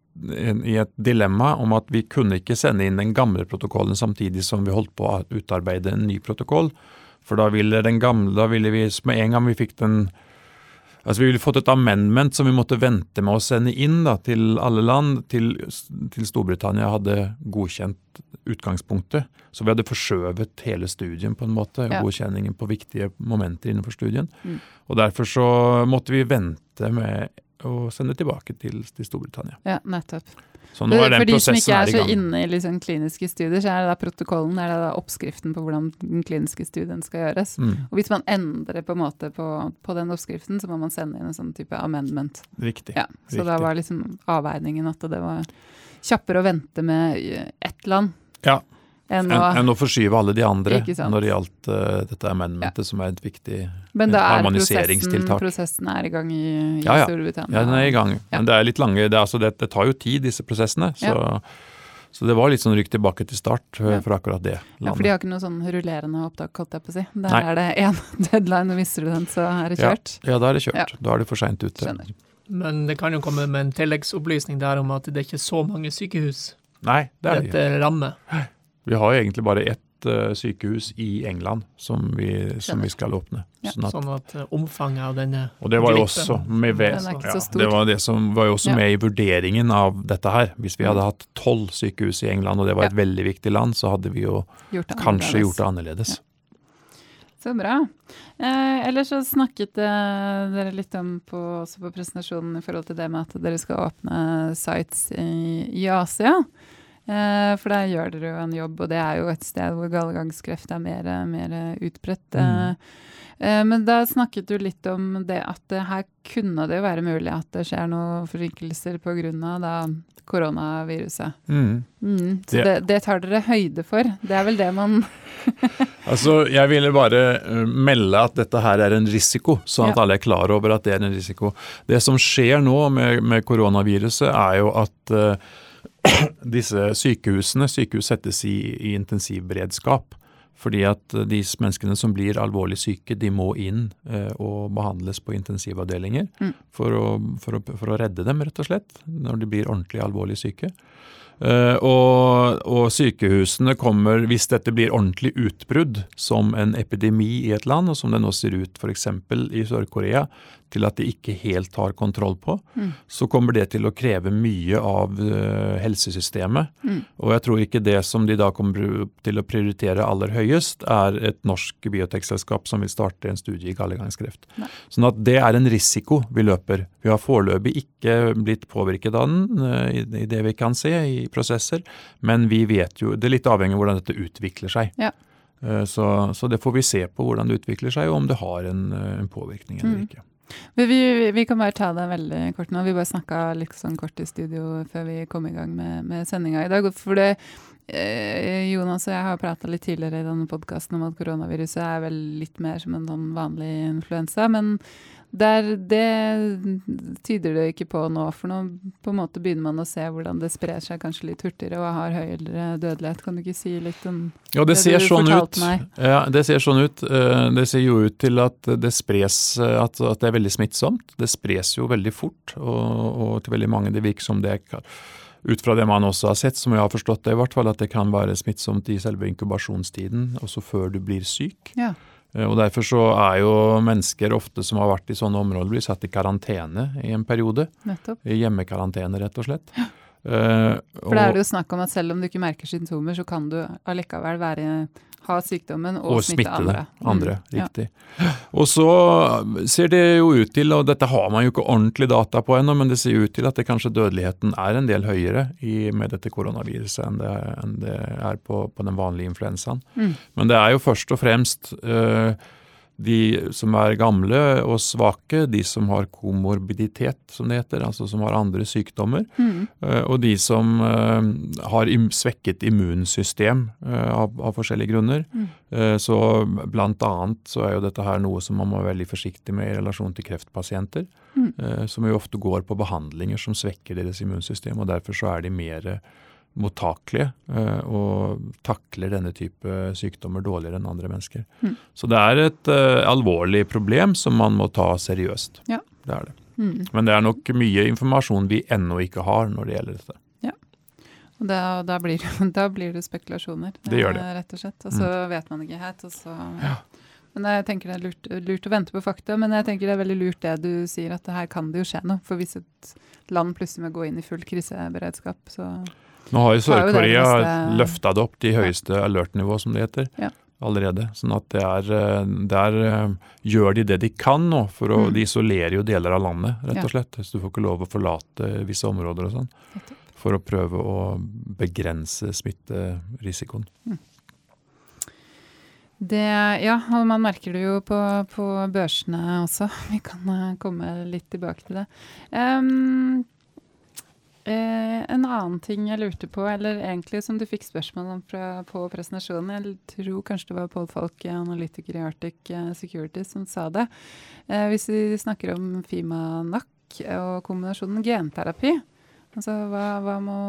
i et dilemma om at vi kunne ikke sende inn den gamle protokollen samtidig som vi holdt på å utarbeide en ny protokoll. For da ville den gamle, da ville vi med en gang vi fikk den Altså Vi ville fått et amendment som vi måtte vente med å sende inn da, til alle land, til, til Storbritannia hadde godkjent utgangspunktet. Så vi hadde forskjøvet hele studien på en måte, Ja. godkjenningen på viktige momenter innenfor studien. Mm. Og derfor så måtte vi vente med å sende tilbake til, til Storbritannia. Ja, nettopp. Så nå er For de som ikke er er så inne i liksom kliniske studier, så er det da protokollen, er det da oppskriften på hvordan den kliniske studien skal gjøres. Mm, Og hvis man endrer på en måte på, på den oppskriften, så må man sende inn en sånn type amendment. riktig. Ja, så da var liksom avveiningen at det var kjappere å vente med ett land Ja. Enn å, å en å forskyve alle de andre når det gjaldt uh, dette amendmentet, som er et viktig Men da er prosessen, prosessen er i gang i, i Ja, ja. Storbritannia. Ja, den er i gang. Ja. Men det er litt lange, det, altså, det, det tar jo tid, disse prosessene. Så, så det var litt sånn rykk tilbake til start eh, Ja. for akkurat det Landet. Ja, for de har ikke noe sånn rullerende opptak, holdt jeg på å si. Der Nei. er det én deadline, og mister du den, så er det kjørt. Ja, da er det kjørt. Ja. Da er det for seint ute. Skjønner. Men det kan jo komme med en tilleggsopplysning der om at det er ikke så mange sykehus Nei, det er det dette rammer. Vi har jo egentlig bare ett uh, sykehus i England som vi, som vi skal åpne. Ja. Sånn at, Sånn at eh, omfanget av denne og det var jo også med ved, Den er ikke ja, så stor. Det var det som var jo også Ja. med i vurderingen av dette her. Hvis vi hadde hatt tolv sykehus i England, og det var et veldig viktig land, så hadde vi jo Gjort kanskje annerledes. gjort det annerledes. Så bra. Eh, ellers så snakket eh, dere litt om på, også på presentasjonen i forhold til det med at dere skal åpne sites i, i Asia. Eh, for der gjør dere jo en jobb, og det er jo et sted hvor gallegangskreft er mer, mer utbredt. Mm. Eh, eh, men da snakket du litt om det at her kunne det jo være mulig at det skjer noen forsinkelser pga. koronaviruset. Mm. Mm, så Det- det, det tar dere høyde for. Det er vel det man Altså, Jeg ville bare melde at dette her er en risiko, sånn at Ja. alle er klar over at det er en risiko. Det som skjer nå med, med koronaviruset, er jo at eh, disse sykehusene Sykehus settes i, i intensivberedskap. Fordi at eh, de menneskene som blir alvorlig syke, de må inn eh, og behandles på intensivavdelinger Mm. for, å, for, å, for å redde dem, rett og slett, når de blir ordentlig alvorlig syke. Eh, og, og sykehusene kommer, hvis dette blir ordentlig utbrudd som en epidemi i et land, og som det nå ser ut f.eks. i Sør-Korea, til at de ikke helt har kontroll på, Mm. så kommer det til å kreve mye av eh, helsesystemet. Mm. Og jeg tror ikke det som de da kommer til å prioritere aller høyest, er et norsk biotekselskap som vil starte en studie i gallegangskreft. Sånn at det er en risiko vi løper. Vi har foreløpig ikke blitt påvirket av den eh, i, det vi kan se i prosesser, men vi vet jo Det er litt avhengig av hvordan dette utvikler seg. Ja. Eh, så, så, det får vi se på hvordan det utvikler seg, og om det har en, en påvirkning eller mm. ikke. Vi, vi, kan bare ta det veldig kort nå. Vi bare snakka litt sånn kort i studio før vi kom i gang med, med sendinga i dag. For det, eh, Jonas og jeg har prata litt tidligere i denne podkasten om at koronaviruset er vel litt mer som en sånn vanlig influensa. Men der, det tyder det ikke på nå, for nå på en måte begynner man å se hvordan det sprer seg kanskje litt hurtigere og har høyere dødelighet. Kan du ikke si litt om ja, det, det ser sånn ut. Meg? Ja, det ser sånn ut. Eh, det ser jo ut til at det spres, at, at det er veldig smittsomt. Det spres jo veldig fort, og, og til veldig mange det virker som det er ut fra det man også har sett, som jeg har forstått det i hvert fall, at det kan være smittsomt i selve inkubasjonstiden, også før du blir syk. Ja. Eh, og Derfor så er jo mennesker ofte som har vært i sånne områder, blir satt i karantene i en periode. Nettopp. I Hjemmekarantene, rett og slett. Ja. Uh, For da er det jo snakk om at selv om du ikke merker symptomer, så kan du allikevel være ha sykdommen og, og smitte, smitte andre. andre mm, riktig. Ja. Og så ser det jo ut til, og dette har man jo ikke ordentlig data på ennå, men det ser ut til at det kanskje dødeligheten er en del høyere i, med dette koronaviruset enn det, enn det er på, på, den vanlige influensaen. Mm. Men det er jo først og fremst øh, de som er gamle og svake, de som har komorbiditet, som det heter, altså som har andre sykdommer, mm. Eh, og de som uh, har svekket immunsystem uh, av, av, forskjellige grunner. Mm. Så blant annet så er jo dette her noe som man må være veldig forsiktig med i relasjon til kreftpasienter, mm. som jo ofte går på behandlinger som svekker deres immunsystem, og derfor så er de mer mottakelige uh, og takler denne type sykdommer dårligere enn andre mennesker. Mm. Så det er et uh, alvorlig problem som man må ta seriøst. Ja. Det er det. Mm. Men det er nok mye informasjon vi ennå ikke har når det gjelder dette. Ja. Og da, da, blir, da blir, det spekulasjoner, det gjør det. rett og slett. Og så mm. vet man ikke helt. og så... Ja. Men jeg tenker det er lurt, lurt, å vente på fakta, men jeg tenker det er veldig lurt det du sier, at her kan det jo skje noe. For hvis et land plutselig må gå inn i full kriseberedskap, så nå har jo Sør-Korea løfta det opp til høyeste alert-nivå, som det heter. Ja. Allerede. Sånn at det er, eh, der eh, gjør de det de kan nå, for å, mm. de isolerer jo deler av landet, rett og slett. Så du får ikke lov å forlate visse områder og sånn. For å prøve å begrense smitterisikoen. Mm. Det, ja, og man merker det jo på, på, børsene også. Vi kan eh, komme litt tilbake til det. Um, Eh, en annen ting jeg lurte på, eller egentlig som du fikk spørsmål om fra, på presentasjonen Jeg tror kanskje det var Pål Falk, analytiker i Arctic eh, Security, som sa det. Eh, hvis vi snakker om Fima-NAC og kombinasjonen genterapi, altså hva, hva, må,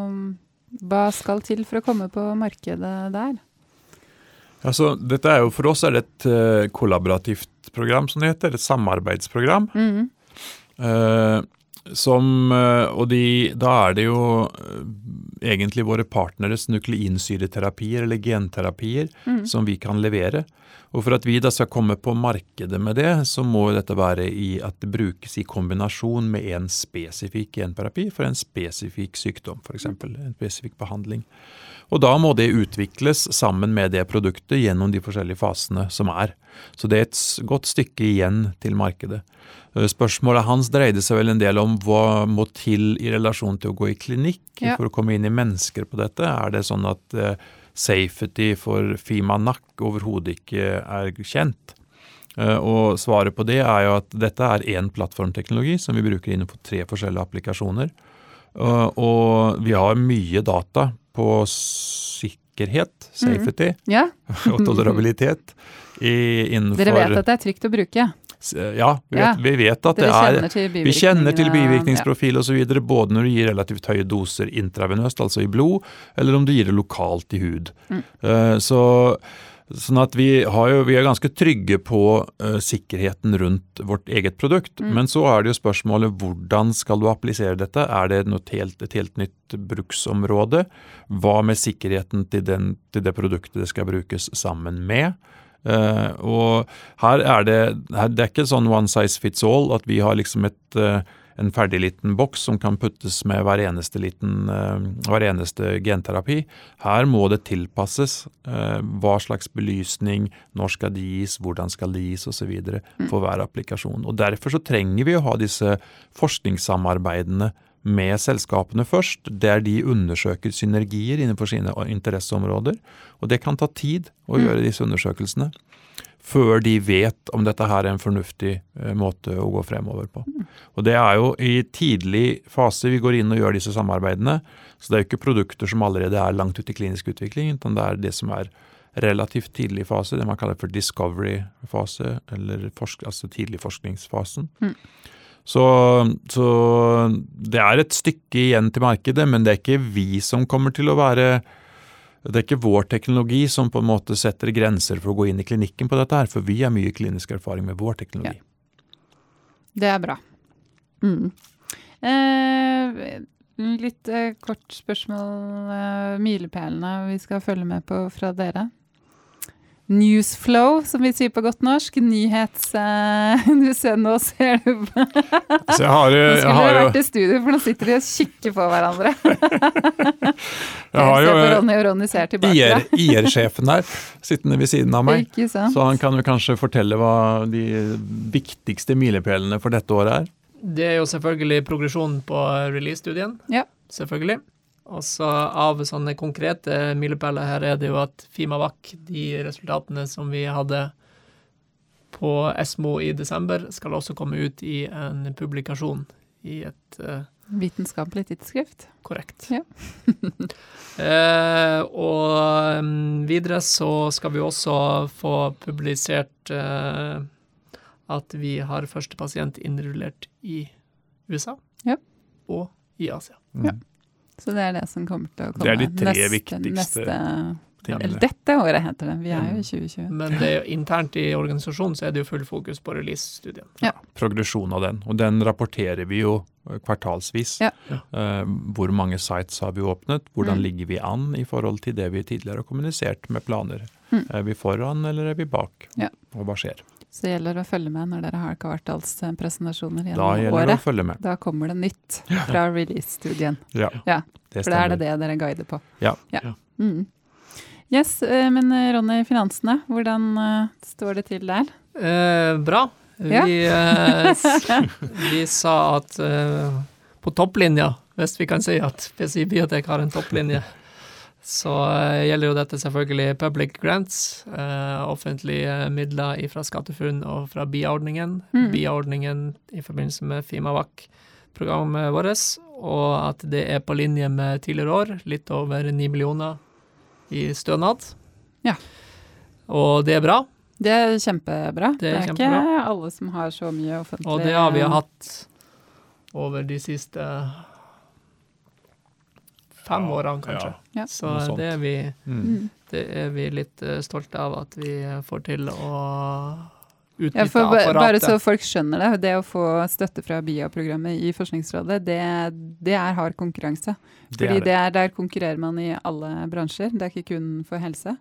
hva skal til for å komme på markedet der? Altså, dette er jo For oss er det et uh, kollaborativt program, som det heter. Et samarbeidsprogram. Mm. Uh, som, eh, og de, da er det jo eh, egentlig våre partneres nukleinsyreterapier eller genterapier mm. som vi kan levere. Og For at vi da skal komme på markedet med det, så må dette være i at det brukes i kombinasjon med en spesifikk genterapi for en spesifikk sykdom, f.eks. En spesifikk behandling. Og Da må det utvikles sammen med det produktet gjennom de forskjellige fasene som er. Så det er et godt stykke igjen til markedet. Eh, spørsmålet hans dreide seg vel en del om hva må til i relasjon til å gå i klinikk ja. for å komme inn i mennesker på dette. Er det sånn at uh, safety for Fima-NAC overhodet ikke er kjent? Uh, og svaret på det er jo at dette er én plattformteknologi som vi bruker innenfor tre forskjellige applikasjoner. Og vi har mye data på sikkerhet, safety, mm. yeah. og tolerabilitet. I, innenfor Dere vet at det er trygt å bruke? Ja, vi vet, vi vet at det er Vi kjenner til bivirkningsprofil osv. både når du gir relativt høye doser intravenøst, altså i blod, eller om du gir det lokalt i hud. Mm. Uh, så Sånn at vi, jo, vi, er ganske trygge på uh, sikkerheten rundt vårt eget produkt. Mm. Men så er det jo spørsmålet hvordan skal du applisere dette? Er det helt, et helt nytt bruksområde? Hva med sikkerheten til, den, til det produktet det skal brukes sammen med? Uh, og her er det her, Det er ikke sånn one size fits all at vi har liksom et, uh, en ferdig liten boks som kan puttes med hver eneste, liten, uh, hver eneste genterapi. Her må det tilpasses. hva slags belysning, når skal det gis, hvordan skal det gis osv. Mm. for hver applikasjon. Og Derfor så trenger vi å ha disse forskningssamarbeidene med selskapene først, der de undersøker synergier innenfor sine interesseområder. Og det kan ta tid å Mm. gjøre disse undersøkelsene før de vet om dette her er en fornuftig eh, måte å gå fremover på. Og det er jo i tidlig fase vi går inn og gjør disse samarbeidene. Så det er jo ikke produkter som allerede er langt ute i klinisk utvikling, men det er det som er relativt tidlig fase, det man kaller for discovery-fase, eller forsk altså tidlig forskningsfasen. Mm. Så, så det er et stykke igjen til markedet, men det er ikke vi som kommer til å være det er ikke vår teknologi som på en måte setter grenser for å gå inn i klinikken på dette, her, for vi har mye klinisk erfaring med vår teknologi. Det er bra. Mm. Eh, litt eh, kort spørsmål. Eh, milepælene vi skal følge med på fra dere. Newsflow, som vi sier på godt norsk. Nyhets... Eh, du ser, nå ser du på Så jeg har, Nå jeg skulle har vi jo, vært i studio, for nå sitter de og kikker på hverandre. jeg har jo eh, Ronny, og Ronny ser tilbake. IR IR-sjefen her sittende ved siden av meg. Ikke sant? Så han kan jo kanskje fortelle hva de viktigste milepælene for dette året er. Det er jo selvfølgelig progresjonen på release-studien. Ja. Selvfølgelig. Og så av sånne konkrete milepæler her er det jo at Fimavac, de resultatene som vi hadde på Esmo i desember, skal også komme ut i en publikasjon i et uh, Vitenskapelig tidsskrift. korrekt. Ja. eh, og um, videre så skal vi også få publisert eh, at vi har første pasient innrullert i USA Ja. og i Asia. Ja. Så det er det som kommer til å komme Det er de tre neste, viktigste neste, tingene. Eller dette året, heter det. Vi er jo i 2020. Men det er jo internt i organisasjonen så er det jo full fokus på release-studien. Ja. Progresjon av den. Og den rapporterer vi jo eh, kvartalsvis. Ja. Ja. Eh, hvor mange sites har vi åpnet? Hvordan Mm. ligger vi an i forhold til det vi tidligere har kommunisert med planer? Mm. Er vi foran, eller er vi bak? Ja. Og hva skjer? Så det gjelder å følge med når dere har kvartalspresentasjoner Da gjennom gjelder det å året. følge med. Da kommer det nytt fra release-studien. Ja, Ja, det For da er det det dere guider på. Ja. Ja. Mm. Yes, eh, men eh, Ronny, finansene, hvordan eh, står det til der? Eh, bra. Ja. Vi, eh, vi sa at eh, på topplinja, hvis vi kan si at PCI Biotek har en topplinje, så eh, gjelder jo dette selvfølgelig public grants, eh, offentlige midler fra SkatteFUNN og fra BIA-ordningen. Mm. BIA-ordningen i forbindelse med FIMAVAK-programmet vårt, og at det er på linje med tidligere år, litt over 9 millioner i stønad. Ja. Og det er bra. Det er kjempebra. Det er ikke kjempebra. alle som har så mye offentlig Og det har vi hatt over de siste fem Ja, årene, kanskje. Ja. Så det er, vi, Mm. Mm. det er vi litt eh, stolte av at vi får til å Ja, utnytte for apparatet. bare så folk skjønner det, det å få støtte fra BIA-programmet i Forskningsrådet, det, det er hard konkurranse. Det Fordi er det. er, der konkurrerer man i alle bransjer, det er ikke kun for helse.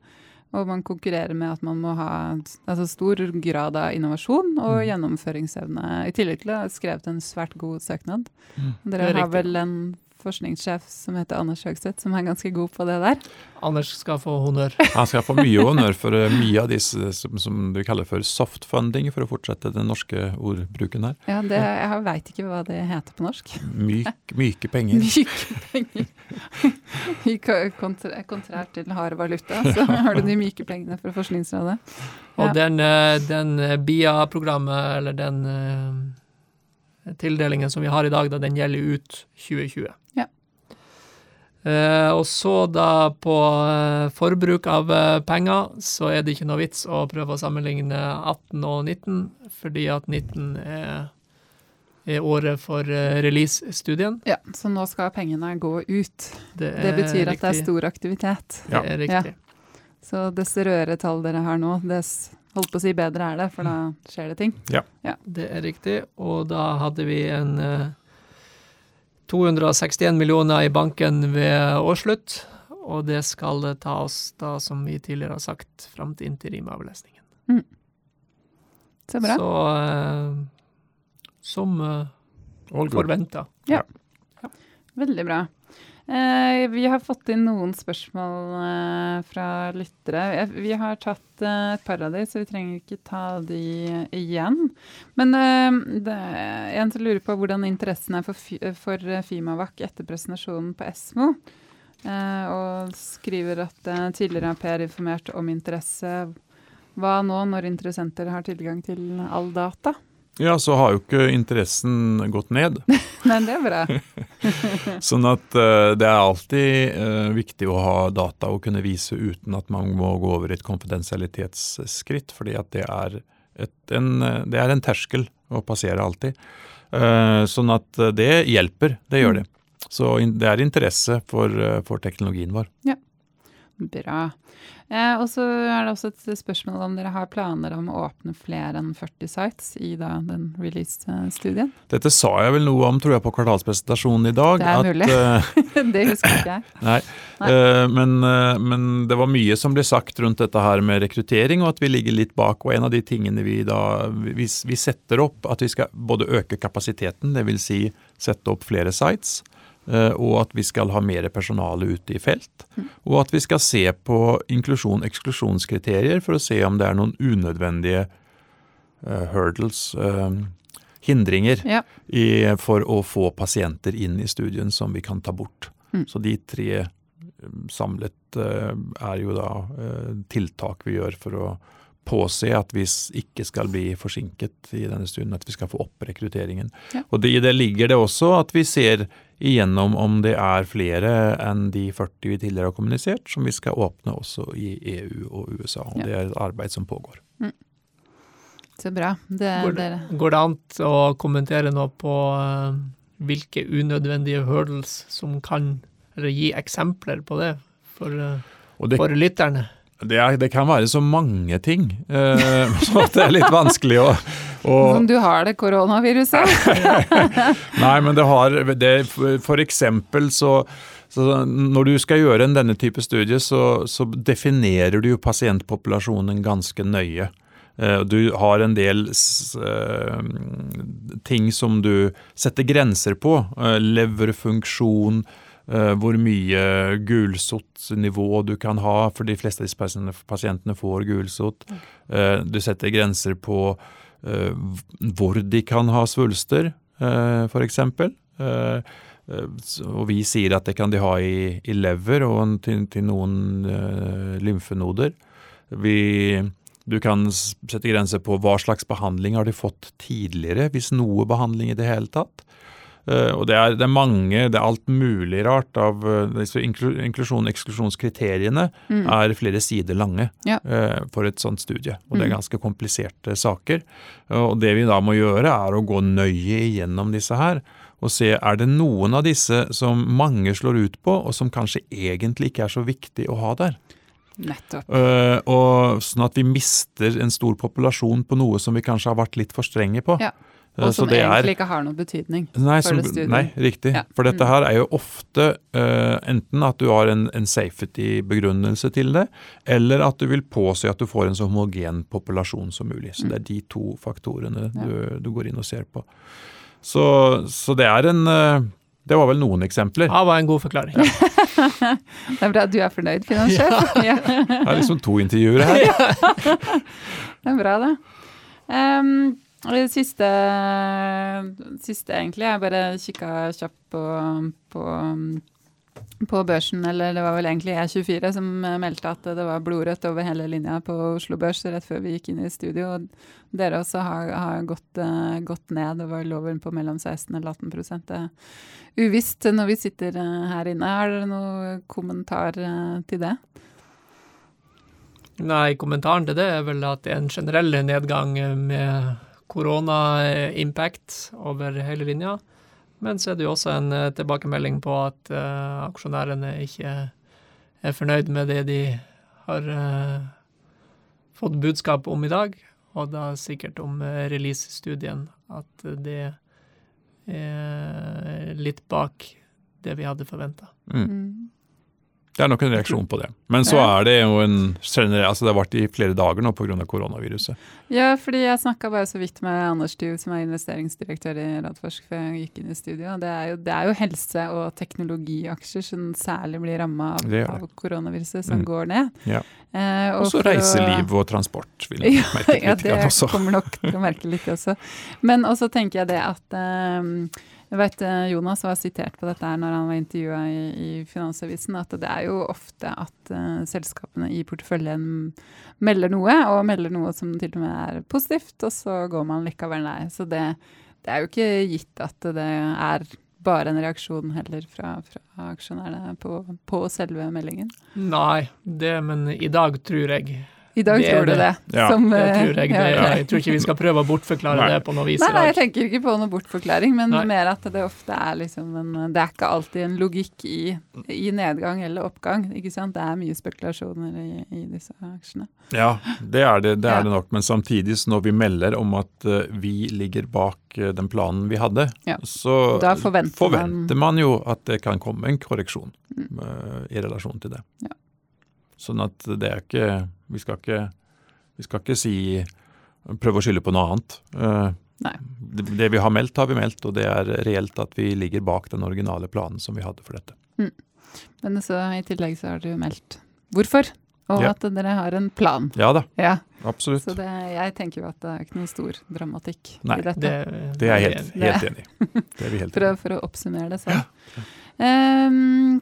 Og man konkurrerer med at man må ha altså stor grad av innovasjon og Mm. gjennomføringsevne, i tillegg til å ha skrevet en svært god søknad. Mm. Dere er har riktig. vel en forskningssjef som heter Anders Høgstvedt, som er ganske god på det der. Anders skal få honnør. Han skal få mye honnør for eh, mye av disse som, som vi kaller for soft funding, for å fortsette den norske ordbruken her. Ja, det, Jeg veit ikke hva det heter på norsk. Myk, myke penger. Myke penger. Kontrær kontra- kontrært til hard valuta, så har du de myke pengene fra Forskningsrådet. Og den, eh, den eh, BIA-programmet, eller den tildelingen som vi har i dag, da, den gjelder ut 2020. Ja. Eh, og så da på eh, forbruk av eh, penger, så er det ikke noe vits å prøve å sammenligne 18 og 19, fordi at 19 er, er året for eh, release-studien. Ja, Så nå skal pengene gå ut. Det, Det betyr at det er stor aktivitet. Ja. Det er riktig. Så dess rødere tall dere har nå, dess holdt på å si bedre er det, for da skjer det ting. Ja, Det er riktig, og da hadde vi en eh, 261 millioner i banken ved årsslutt, og det skal ta oss da, som vi tidligere har sagt, fram til interimavlesningen. Så bra. Så eh, som uh, forventa. Ja. ja. Veldig bra. Eh, vi har fått inn noen spørsmål eh, fra lyttere. Eh, vi har tatt et par av de, så vi trenger ikke ta de igjen. Men det er en som lurer på hvordan interessen er for, fi- for Fimavac etter presentasjonen på Esmo. Og skriver at tidligere har Per informert om interesse. Hva nå når interessenter har tilgang til all data? Ja, så har jo ikke interessen gått ned. Men det er bra. Sånn at uh, det er alltid uh, viktig å ha data å kunne vise uten at man må gå over et konfidensialitetsskritt, fordi at det er, et, en, det er en terskel å passere alltid. Uh, sånn at det hjelper, det gjør det. Så in, det er interesse for, for teknologien vår. Bra. Eh, og så er det også et spørsmål om dere har planer om å åpne flere enn 40 sites i da, den release-studien. Dette sa jeg vel noe om, tror jeg, på kvartalspresentasjonen i dag. Det er mulig. eh, det husker ikke jeg. Nei, Nei. eh, men, eh, men det var mye som ble sagt rundt dette her med rekruttering, og at vi ligger litt bak. Og en av de tingene vi da Vi, vi setter opp at vi skal både øke kapasiteten, dvs. Si sette opp flere sites, og at vi skal ha mer personale ute i felt. Og at vi skal se på inklusjon-eksklusjonskriterier for å se om det er noen unødvendige eh, hurdles, eh, hindringer, Ja. i, for å få pasienter inn i studien som vi kan ta bort. Mm. Så de tre eh, samlet eh, er jo da eh, tiltak vi gjør for å påse at vi ikke skal bli forsinket i denne stunden, at vi skal få opp rekrutteringen. Ja. Og det, I det ligger det også at vi ser igjennom om det er flere enn de 40 vi tidligere har kommunisert, som vi skal åpne også i EU og USA. Og Ja. Det er et arbeid som pågår. Så bra. Det, Går det, går det an å kommentere noe på eh, hvilke unødvendige hurdles som kan Eller gi eksempler på det for, eh, Og det, for lytterne? Det, er, det kan være så mange ting, eh, så det er litt vanskelig å, å Som du har det koronaviruset. Nei, men det har det, for- eksempel så, så når du skal gjøre en denne type studie, så, så definerer du jo pasientpopulasjonen ganske nøye. Eh, Du har en del eh, ting som du setter grenser på. Leverfunksjon, hvor mye gulsottnivå du kan ha, for de fleste av disse pasientene, får gulsott. Eh, Du setter grenser på eh, hvor de kan ha svulster, eh, f.eks. Eh, eh, og vi sier at det kan de ha i, lever og til, noen eh, lymfenoder. Vi, du kan sette grenser på hva slags behandling har de fått tidligere, hvis noe behandling i det hele tatt. Eh, og det er, det er mange, det er alt mulig rart av Inklusjon- disse inklu- inklusjon-eksklusjonskriteriene Mm. er flere sider lange Ja. eh, for et sånt studie. Og det er Mm. ganske kompliserte saker. Og det vi da må gjøre, er å gå nøye igjennom disse her. Og se er det noen av disse som mange slår ut på, og som kanskje egentlig ikke er så viktig å ha der. Nettopp. Eh, og Sånn at vi mister en stor populasjon på noe som vi kanskje har vært litt for strenge på. Ja. Eh, Og som det er- egentlig ikke har noen betydning. Nei, for som, det studiet. nei riktig. Ja. For dette Mm. her er jo ofte uh, enten at du har en, en safety-begrunnelse til det, eller at du vil påse at du får en så homogen populasjon som mulig. Så det er de to faktorene Mm. Ja. du, du går inn og ser på. Så, så det er en uh, Det var vel noen eksempler. Det var en god forklaring. Det er bra at du er fornøyd, finanssjef. Ja. Det er liksom to intervjuer her. Det er bra, det. Ehm, og det siste, siste, egentlig. Jeg bare kikka kjapt på, på, på børsen, eller det var vel egentlig E24 som meldte at det var blodrødt over hele linja på Oslo Børs rett før vi gikk inn i studio. Og dere også har, har gått, eh, gått ned. Det var loven på mellom 16 eller 18 Det er uvisst når vi sitter eh, her inne. Har dere noen kommentar eh, til det? Nei, kommentaren til det er vel at det er en generell nedgang med korona-impact over hele linja. Men så er det jo også en eh, tilbakemelding på at uh, aksjonærene ikke er fornøyd med det de har uh, fått budskap om i dag, og da sikkert om release-studien, at det er litt bak det vi hadde forventa. Mm. Det er nok en reaksjon på det. Men så er det jo en generell altså Det har vært i flere dager nå pga. koronaviruset. Ja, fordi jeg snakka bare så vidt med Anders Stuv, som er investeringsdirektør i Radforsk, før jeg gikk inn i studio. Det er jo, det er jo helse- og teknologiaksjer som særlig blir ramma av, av koronaviruset, som Mm. går ned. Ja. Eh, og Også reiseliv og transport vil jeg Ja, merke litt Ja, det kommer nok til å merke litt også. Men også tenker jeg det at eh, jeg vet eh, Jonas var sitert på dette her når han var intervjua i, i Finansavisen, at det er jo ofte at uh, selskapene i porteføljen melder noe, og melder noe som til og med er positivt, og så går man likevel nei. Så det, det er jo ikke gitt at det er bare en reaksjon heller fra, fra aksjonærene på, på selve meldingen. Nei, det, men i dag tror jeg I dag tror du det. det. Ja. som, Det eh, tror jeg, det, ja, ja. jeg tror ikke vi skal prøve å bortforklare Nei. det på noe vis Nei, nei, jeg tenker ikke på noe bortforklaring, men Nei. mer at det ofte er liksom en Det er ikke alltid en logikk i, i nedgang eller oppgang, ikke sant. Det er mye spekulasjoner i, i disse aksjene. Ja, det er det, det, Ja. er det nok. Men samtidig, så når vi melder om at eh, vi ligger bak eh, den planen vi hadde, Ja. så Da forventer forventer man jo at det kan komme en korreksjon Mm. eh, i relasjon til det. Ja. Sånn at det er ikke Vi skal ikke, vi skal ikke si Prøve å skylde på noe annet. Eh, Nei. Det, det vi har meldt, har vi meldt, og det er reelt at vi ligger bak den originale planen som vi hadde for dette. Men så i tillegg så har du meldt hvorfor, og Ja. at dere har en plan. Ja da, Ja, absolutt. så det, jeg tenker jo at det er ikke noen stor dramatikk Nei, i dette. Det, Det er jeg helt, helt enig i. Det vi helt For for å oppsummere det sånn. Ehm,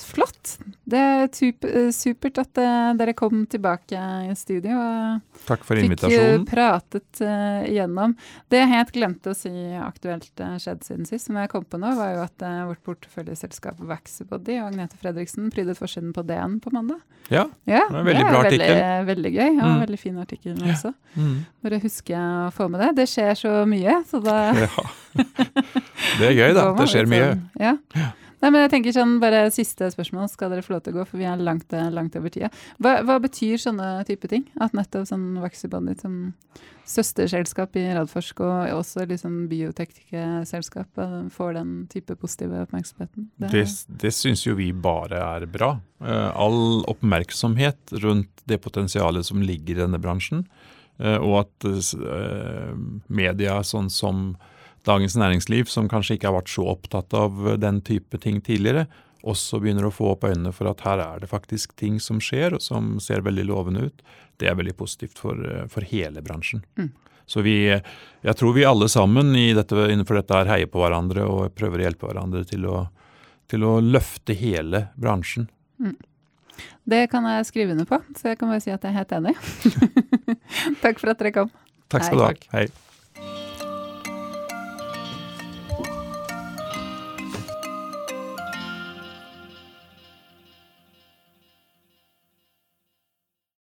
flott. Det er eh, supert at eh, dere kom tilbake i studio. og. Takk for Fikk eh, pratet igjennom. Det jeg helt glemte å si aktuelt skjedd siden sist, som jeg kom på nå, var jo at vårt porteføljeselskap Vaxibody og Agnete Fredriksen prydet forsiden på DN på mandag. Ja. Ja, Det var en veldig bra artikkel. veldig gøy. Ja, Mm. Veldig fin artikkel også. Mm. Bare husker å få med det. Det skjer så mye, så da ja. Det er gøy, da. Det skjer mye. sånn- Ja. Nei, men jeg tenker sånn, bare Siste spørsmål skal dere få lov til å gå, for vi er langt, langt over tida. Hva, hva betyr sånne type ting? At nettopp sånn Vaxibody som søsterselskap i Radforsk og også liksom biotekselskap eh, får den type positive oppmerksomheten? Det, det syns jo vi bare er bra. Eh, all oppmerksomhet rundt det potensialet som ligger i denne bransjen, eh, og at eh, media sånn som Dagens Næringsliv, som kanskje ikke har vært så opptatt av den type ting tidligere, også begynner å få opp øynene for at her er det faktisk ting som skjer, og som ser veldig lovende ut. Det er veldig positivt for, for hele bransjen. Mm. Så vi, jeg tror vi alle sammen i dette, innenfor dette her heier på hverandre og prøver å hjelpe hverandre til å, til å løfte hele bransjen. Det kan jeg skrive under på, så jeg kan bare si at jeg er helt enig. Takk for at dere kom. Takk skal du ha. Hei.